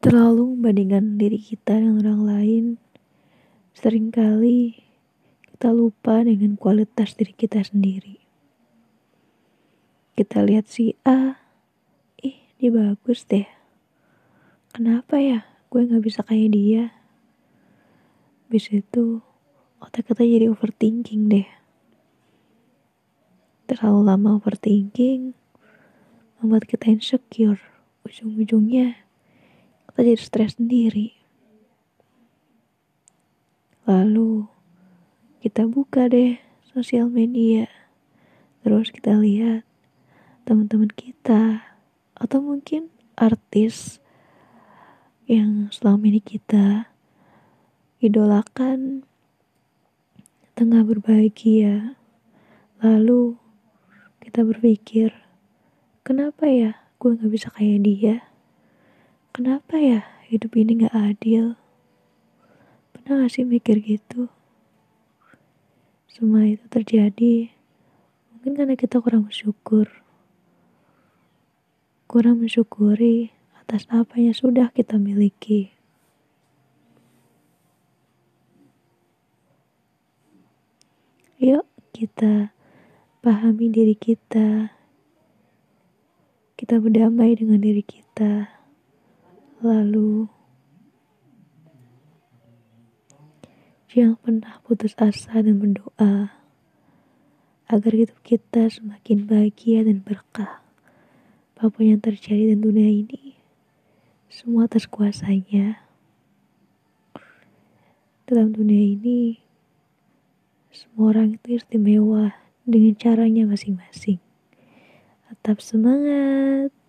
Terlalu membandingkan diri kita dengan orang lain, sering kali kita lupa dengan kualitas diri kita sendiri. Kita lihat si A, ih dia bagus deh. Kenapa ya gue gak bisa kayak dia? Bisa itu otak kita jadi overthinking deh. Terlalu lama overthinking membuat kita insecure. Ujung-ujungnya kita jadi stres sendiri. Lalu kita buka deh sosial media. Terus kita lihat teman-teman kita atau mungkin artis yang selama ini kita idolakan tengah berbahagia. Lalu kita berpikir, kenapa ya gue gak bisa kayak dia? Kenapa ya hidup ini gak adil? Pernah gak sih mikir gitu? Semua itu terjadi mungkin karena kita kurang bersyukur. Kurang mensyukuri atas apa yang sudah kita miliki. Yuk kita pahami diri kita. Kita berdamai dengan diri kita. Lalu, jangan pernah putus asa dan berdoa agar hidup kita semakin bahagia dan berkah. Apa pun yang terjadi di dunia ini, semua atas kuasanya. Dalam dunia ini, semua orang itu istimewa dengan caranya masing-masing. Tetap semangat!